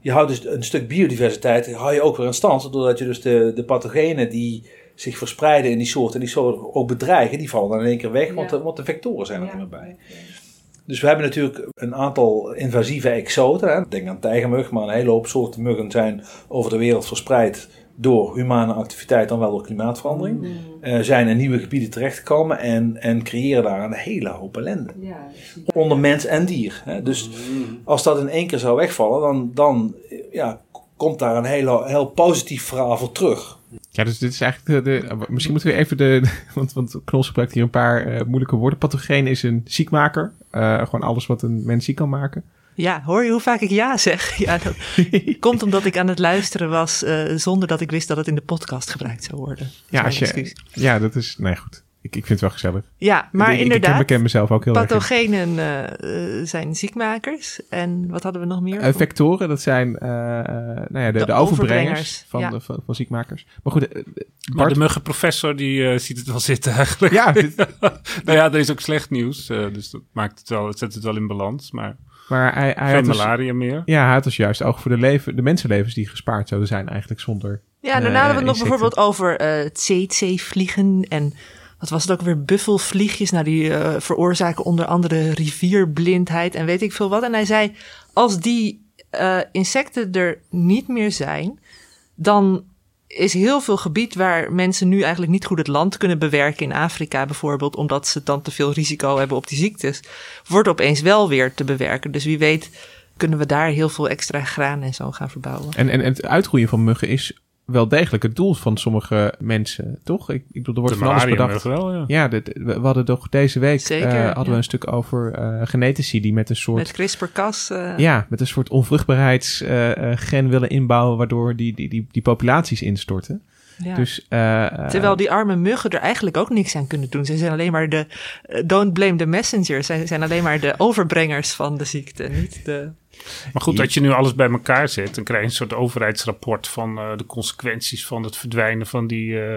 Je houdt dus een stuk biodiversiteit, hou je ook weer in stand. Doordat je dus de, de pathogenen die zich verspreiden in die soorten en die soorten ook bedreigen, die vallen dan in één keer weg, want, de, want de vectoren zijn er niet meer bij. Dus we hebben natuurlijk een aantal invasieve exoten. Hè. Denk aan tijgermug, maar een hele hoop soorten muggen zijn over de wereld verspreid door humane activiteit dan wel door klimaatverandering. Mm. Uh, zijn in nieuwe gebieden terechtgekomen en, en creëren daar een hele hoop ellende. Ja, Onder mens en dier. Hè. Dus mm. als dat in één keer zou wegvallen, dan, dan ja, komt daar een heel, heel positief verhaal voor terug. Ja, dus dit is eigenlijk de, de misschien moeten we even de, want, want Knols gebruikt hier een paar uh, moeilijke woorden. Pathogeen is een ziekmaker, uh, gewoon alles wat een mens ziek kan maken. Ja, hoor je hoe vaak ik ja zeg? Ja, dat komt omdat ik aan het luisteren was uh, zonder dat ik wist dat het in de podcast gebruikt zou worden. Ja, als je, ja, dat is. Nee, goed. Ik, ik vind het wel gezellig. Ja, maar ik, inderdaad. Ik ken mezelf ook heel pathogenen uh, zijn ziekmakers. En wat hadden we nog meer? Uh, vectoren, dat zijn uh, nou ja, de, de, de overbrengers, van, ja. de, van, van, ziekmakers. Maar goed, Bart... maar de muggenprofessor die ziet het wel zitten eigenlijk. Ja. nou ja, er is ook slecht nieuws. dus dat maakt het wel, het zet het wel in balans. Maar maar hij, hij Geen had malaria dus, meer. Ja, hij had dus juist oog voor de, leven, de mensenlevens die gespaard zouden zijn eigenlijk zonder Ja, daarna hadden we het nog bijvoorbeeld over uh, het CC-vliegen en wat was het ook weer, buffelvliegjes. Nou, die uh, veroorzaken onder andere rivierblindheid en weet ik veel wat. En hij zei, als die uh, insecten er niet meer zijn, dan is heel veel gebied waar mensen nu eigenlijk niet goed het land kunnen bewerken. In Afrika bijvoorbeeld, omdat ze dan te veel risico hebben op die ziektes. Wordt opeens wel weer te bewerken. Dus wie weet kunnen we daar heel veel extra graan en zo gaan verbouwen. En, en, en het uitgroeien van muggen is wel degelijk het doel van sommige mensen, toch? Ik, ik bedoel, er wordt de van alles bedacht. Wel, ja, ja de, de, we hadden toch deze week Zeker, uh, hadden ja. we een stuk over uh, genetici die met een soort met CRISPR-Cas, uh... ja, met een soort onvruchtbaarheidsgen willen inbouwen, waardoor die, die, die, die populaties instorten. Ja. Dus, Terwijl die arme muggen er eigenlijk ook niks aan kunnen doen. Ze zijn alleen maar de. don't blame the messenger. Ze zijn alleen maar de overbrengers van de ziekte. Niet de. Maar goed, dat je nu alles bij elkaar zet, dan krijg je een soort overheidsrapport van uh, de consequenties van het verdwijnen van die uh,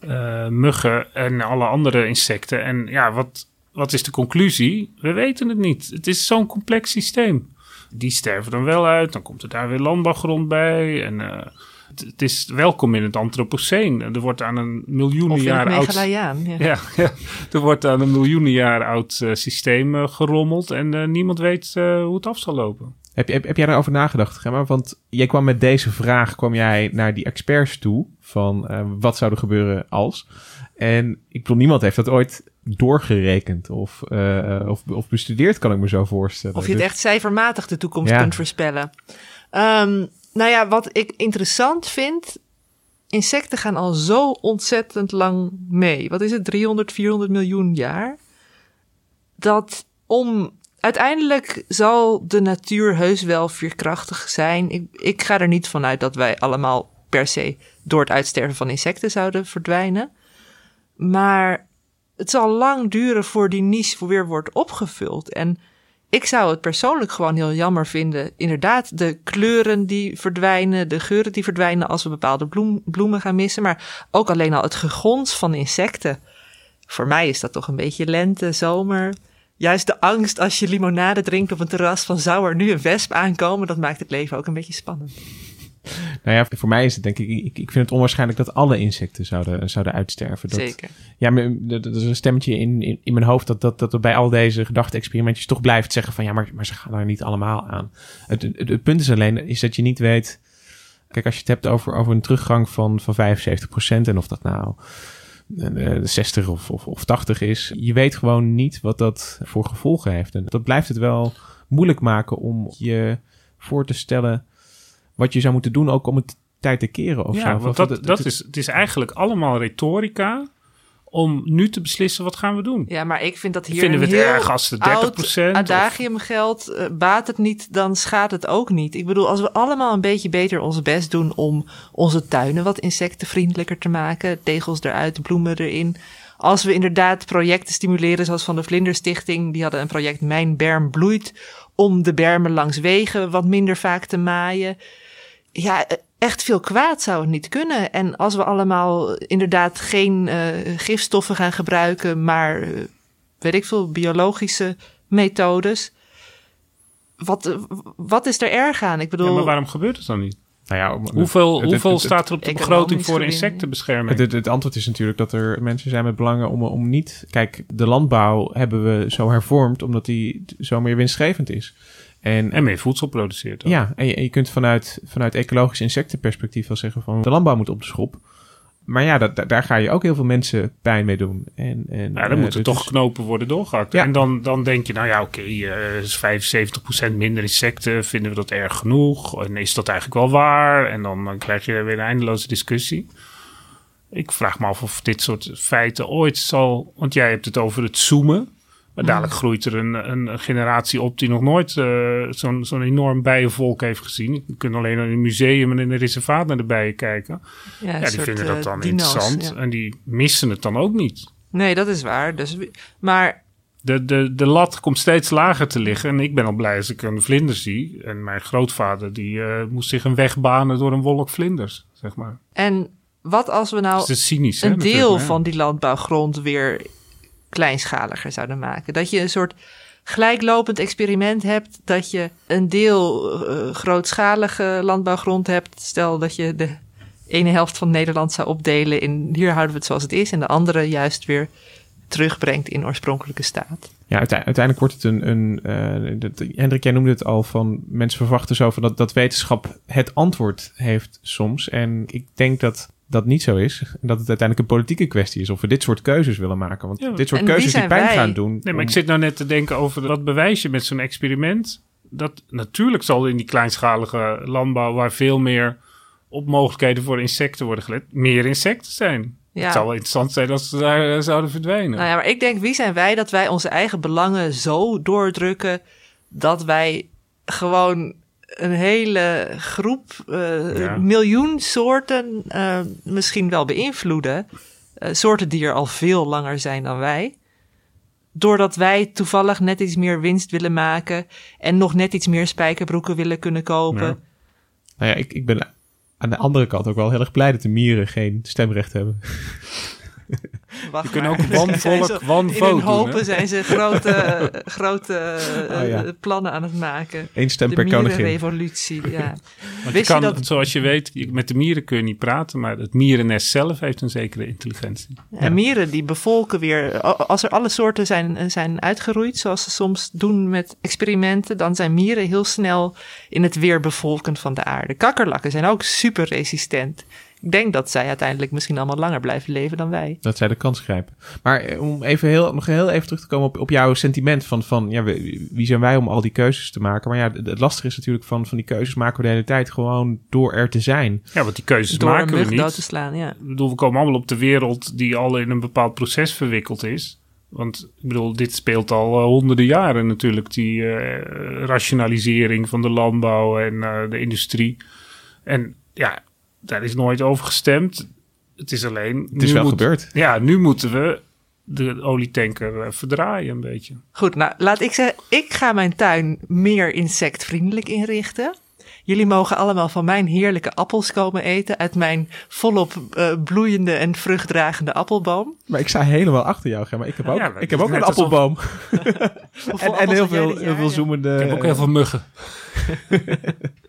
uh, muggen en alle andere insecten. En ja, wat, wat is de conclusie? We weten het niet. Het is zo'n complex systeem. Die sterven dan wel uit, dan komt er daar weer landbouwgrond bij. En het, het, is welkom in het Anthropoceen. Er wordt aan een miljoenen jaar oud. Ja. Ja, ja, er wordt aan een miljoenen jaar oud uh, systeem uh, gerommeld en uh, niemand weet hoe het af zal lopen. Heb, heb, heb jij daarover nagedacht, Gemma? Want jij kwam met deze vraag kwam jij naar die experts toe van wat zou er gebeuren als. En ik bedoel, niemand heeft dat ooit doorgerekend of, of, of bestudeerd, kan ik me zo voorstellen. Of je het dus... echt cijfermatig de toekomst ja. kunt voorspellen. Um, nou ja, wat ik interessant vind. Insecten gaan al zo ontzettend lang mee. Wat is het? 300, 400 miljoen jaar. Dat om. Uiteindelijk zal de natuur heus wel veerkrachtig zijn. Ik, ik ga er niet vanuit dat wij allemaal per se door het uitsterven van insecten zouden verdwijnen. Maar het zal lang duren voor die niche weer wordt opgevuld. En ik zou het persoonlijk gewoon heel jammer vinden. Inderdaad, de kleuren die verdwijnen, de geuren die verdwijnen als we bepaalde bloem, bloemen gaan missen. Maar ook alleen al het gegons van insecten. Voor mij is dat toch een beetje lente, zomer. Juist de angst als je limonade drinkt op een terras van zou er nu een wesp aankomen, dat maakt het leven ook een beetje spannend. Nou ja, voor mij is het denk ik, ik, ik vind het onwaarschijnlijk dat alle insecten zouden, zouden uitsterven. Dat, Zeker. Ja, er is een stemmetje in, in, in, mijn hoofd dat, dat, dat er bij al deze gedachte-experimentjes toch blijft zeggen van ja, maar, maar ze gaan er niet allemaal aan. Het, het, het, punt is alleen is dat je niet weet, kijk als je het hebt over, over een teruggang van, van 75% en of dat nou uh, 60 of, of, of 80 is, je weet gewoon niet wat dat voor gevolgen heeft. En dat blijft het wel moeilijk maken om je voor te stellen wat je zou moeten doen ook om het tijd te keren of ja, zo. Want dat, dat is, het is eigenlijk allemaal retorica om nu te beslissen wat gaan we doen. Ja, maar ik vind dat hier Vinden we het heel erg als de 30 oud adagium geldt. Uh, baat het niet, dan schaadt het ook niet. Ik bedoel, als we allemaal een beetje beter ons best doen om onze tuinen wat insectenvriendelijker te maken, tegels eruit, bloemen erin. Als we inderdaad projecten stimuleren, zoals van de Vlinderstichting, die hadden een project Mijn Berm Bloeit, om de bermen langs wegen wat minder vaak te maaien ja, echt veel kwaad zou het niet kunnen. En als we allemaal inderdaad geen uh, gifstoffen gaan gebruiken, maar uh, weet ik veel, biologische methodes. Wat, wat is er erg aan? Ik bedoel. Ja, maar waarom gebeurt het dan niet? Nou ja, hoeveel het, hoeveel het, staat er op de begroting voor insectenbescherming? Het, het, antwoord is natuurlijk dat er mensen zijn met belangen om, om niet... Kijk, de landbouw hebben we zo hervormd omdat die zo meer winstgevend is. En, en meer voedsel produceert. Ook. Ja, en je, en je, kunt vanuit, vanuit ecologisch insectenperspectief wel zeggen van de landbouw moet op de schop. Maar ja, dat, daar ga je ook heel veel mensen pijn mee doen. En, en, ja, dan uh, moeten toch knopen worden doorgehakt. Ja. En dan, dan denk je, nou ja, oké, okay, uh, is 75% minder insecten. Vinden we dat erg genoeg? En is dat eigenlijk wel waar? En dan, dan krijg je weer een eindeloze discussie. Ik vraag me af of dit soort feiten ooit zal... Want jij hebt het over het zoomen Maar dadelijk groeit er een, een generatie op die nog nooit eh, zo'n zo'n enorm bijenvolk heeft gezien. Je kunt alleen in een museum en in een reservaat naar de bijen kijken. Ja, die soort, vinden eh, dat dan dino's, interessant ja. en die missen het dan ook niet. Nee, dat is waar. Dus, maar De, de, de lat komt steeds lager te liggen. En ik ben al blij als ik een vlinder zie. En mijn grootvader die eh, moest zich een weg banen door een wolk vlinders, zeg maar. en wat als we nou is cynisch, hè, een deel van die landbouwgrond weer kleinschaliger zouden maken? Dat je een soort gelijklopend experiment hebt, dat je een deel eh, grootschalige landbouwgrond hebt. Stel dat je de ene helft van Nederland zou opdelen in hier houden we het zoals het is, en de andere juist weer terugbrengt in oorspronkelijke staat. Ja, uite- uiteindelijk wordt het een. een eh, Hendrik, jij noemde het al van mensen verwachten zo van dat, dat wetenschap het antwoord heeft soms. En ik denk dat dat niet zo is. En dat het uiteindelijk een politieke kwestie is of we dit soort keuzes willen maken. Want Ja, dit soort keuzes die pijn wij? gaan doen. Nee, maar om- ik zit nou net te denken over wat bewijs je met zo'n experiment. Dat natuurlijk zal in die kleinschalige landbouw, waar veel meer op mogelijkheden voor insecten worden gelet, meer insecten zijn. Ja. Het zou wel interessant zijn als ze daar eh, zouden verdwijnen. Nou ja, maar ik denk, wie zijn wij dat wij onze eigen belangen zo doordrukken dat wij gewoon een hele groep, eh, Ja. miljoen soorten eh, misschien wel beïnvloeden. Eh, soorten die er al veel langer zijn dan wij. Doordat wij toevallig net iets meer winst willen maken en nog net iets meer spijkerbroeken willen kunnen kopen. Ja. Nou ja, ik, ik ben aan de andere kant ook wel heel erg blij dat de mieren geen stemrecht hebben. Wacht Je kunt ook wanvolk, ze- In doen, hopen hè? zijn ze grote, eh, grote eh, Oh ja. plannen aan het maken. Eén stem de per koningin. mierenrevolutie, ja. Want je dat- zoals je weet, met de mieren kun je niet praten, maar het mierennest zelf heeft een zekere intelligentie. En mieren die bevolken weer. Als er alle soorten zijn, zijn uitgeroeid, zoals ze soms doen met experimenten, dan zijn mieren heel snel in het weer bevolken van de aarde. Kakkerlakken zijn ook super resistent. Ik denk dat zij uiteindelijk misschien allemaal langer blijven leven dan wij. Dat zij de kans grijpen. Maar eh, om even heel, nog heel even terug te komen op, op jouw sentiment van, van ja, wie zijn wij om al die keuzes te maken? Maar ja, het lastige is natuurlijk van, van die keuzes maken we de hele tijd gewoon door er te zijn. Ja, want die keuzes Door een maken we niet. dood te slaan, ja. Ik bedoel, we komen allemaal op de wereld die al in een bepaald proces verwikkeld is. Want ik bedoel, dit speelt al eh, honderden jaren natuurlijk, die eh, rationalisering van de landbouw en eh, de industrie. En ja, daar is nooit over gestemd. Het is alleen. Het is wel gebeurd. Ja, nu moeten we de olietanker eh, verdraaien een beetje. Goed, nou laat ik zeggen, ik ga mijn tuin meer insectvriendelijk inrichten. Jullie mogen allemaal van mijn heerlijke appels komen eten uit mijn volop eh, bloeiende en vruchtdragende appelboom. Maar ik sta helemaal achter jou, Gemma. Ik heb ook, Ja, maar ik heb ook een appelboom. En, en heel veel, heel jaar? veel zoemende... Ik heb ook heel veel muggen.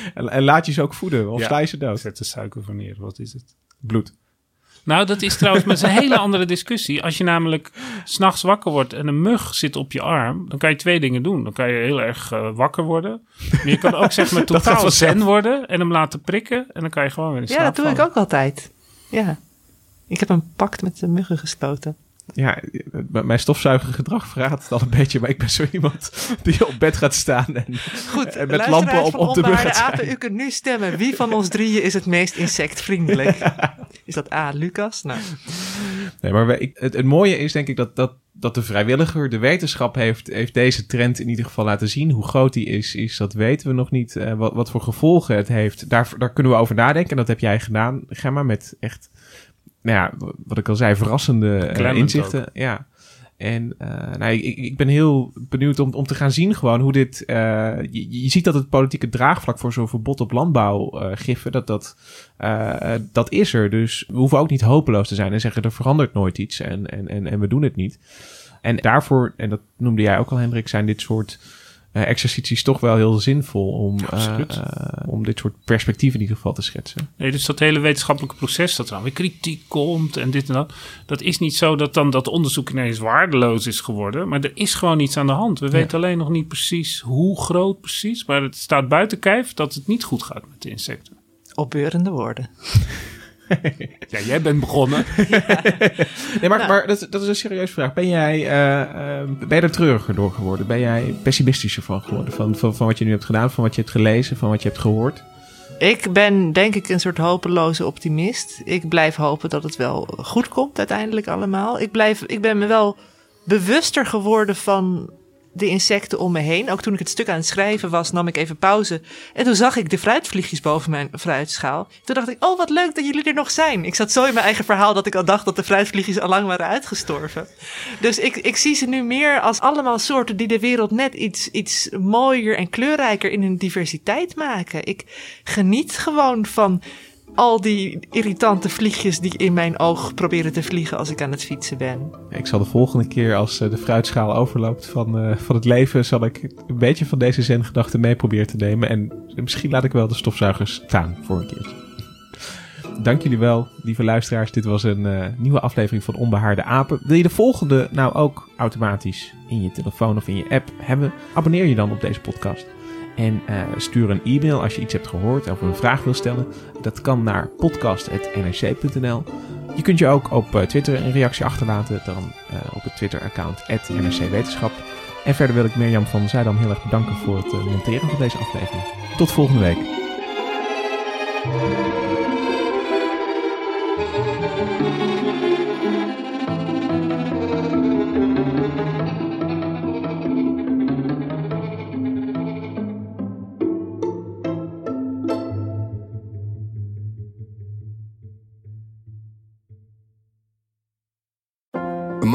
en, en laat je ze ook voeden, of Ja. sla je ze dood. Zet de suiker van neer, wat is het? Bloed. Nou, dat is trouwens met een hele andere discussie. Als je namelijk s'nachts wakker wordt en een mug zit op je arm, dan kan je twee dingen doen. Dan kan je heel erg eh, wakker worden. Maar je kan ook zeg maar totaal zen worden en hem laten prikken. En dan kan je gewoon weer in Ja, slaap dat doe ik ook altijd. Ja. Ik heb een pact met de muggen gesloten. Ja, mijn stofzuigergedrag verraadt het al een beetje, maar ik ben zo iemand die op bed gaat staan en, Goed, en met lampen op, op de gaat apen, zijn. u kunt nu stemmen. Wie van ons drieën is het meest insectvriendelijk? Is dat A, Lucas? Nou, Nee, maar ik, het, het mooie is denk ik dat, dat, dat de vrijwilliger, de wetenschap heeft, heeft deze trend in ieder geval laten zien. Hoe groot die is, is dat weten we nog niet. Eh, wat, wat voor gevolgen het heeft, daar, daar kunnen we over nadenken. En dat heb jij gedaan, Gemma, met echt, nou ja, wat ik al zei, verrassende eh, Klemmend inzichten. Ja. En eh, nou, ik, ik ben heel benieuwd om, om te gaan zien gewoon hoe dit... eh, je, je ziet dat het politieke draagvlak voor zo'n verbod op landbouwgiffen, dat, dat, eh, dat is er. Dus we hoeven ook niet hopeloos te zijn en zeggen er verandert nooit iets en, en, en, en we doen het niet. En daarvoor, en dat noemde jij ook al Hendrik, zijn dit soort eh, exercities toch wel heel zinvol om, Ja, eh, eh, om dit soort perspectieven in ieder geval te schetsen. Nee, dus dat hele wetenschappelijke proces dat er dan weer kritiek komt en dit en dat. Dat is niet zo dat dan dat onderzoek ineens waardeloos is geworden. Maar er is gewoon iets aan de hand. We weten alleen nog niet precies hoe groot precies. Maar het staat buiten kijf dat het niet goed gaat met de insecten. opbeurende woorden. Ja, jij bent begonnen. Nee, maar, maar dat, dat is een serieuze vraag. Ben jij, eh, eh, ben je er treuriger door geworden? Ben jij pessimistischer van geworden? Van, van, van wat je nu hebt gedaan, van wat je hebt gelezen, van wat je hebt gehoord? Ik ben denk ik een soort hopeloze optimist. Ik blijf hopen dat het wel goed komt uiteindelijk allemaal. Ik, blijf, ik ben me wel bewuster geworden van de insecten om me heen. Ook toen ik het stuk aan het schrijven was, nam ik even pauze. En toen zag ik de fruitvliegjes boven mijn fruitschaal. Toen dacht ik, oh wat leuk dat jullie er nog zijn. Ik zat zo in mijn eigen verhaal dat ik al dacht dat de fruitvliegjes al lang waren uitgestorven. Dus ik, ik zie ze nu meer als allemaal soorten die de wereld net iets, iets mooier en kleurrijker in hun diversiteit maken. Ik geniet gewoon van al die irritante vliegjes die in mijn oog proberen te vliegen als ik aan het fietsen ben. Ik zal de volgende keer als eh, de fruitschaal overloopt van, uh, van het leven, zal ik een beetje van deze zengedachten mee proberen te nemen. En misschien laat ik wel de stofzuigers staan voor een keertje. Dank jullie wel, lieve luisteraars. Dit was een uh, nieuwe aflevering van Onbehaarde Apen. Wil je de volgende nou ook automatisch in je telefoon of in je app hebben? Abonneer je dan op deze podcast. En uh, stuur een e-mail als je iets hebt gehoord of een vraag wil stellen. Dat kan naar podcast.nrc.nl. Je kunt je ook op uh, Twitter een reactie achterlaten. Dan uh, op het Twitter-account @nrcwetenschap. En verder wil ik Mirjam van Zuidam heel erg bedanken voor het monteren van deze aflevering. Tot volgende week.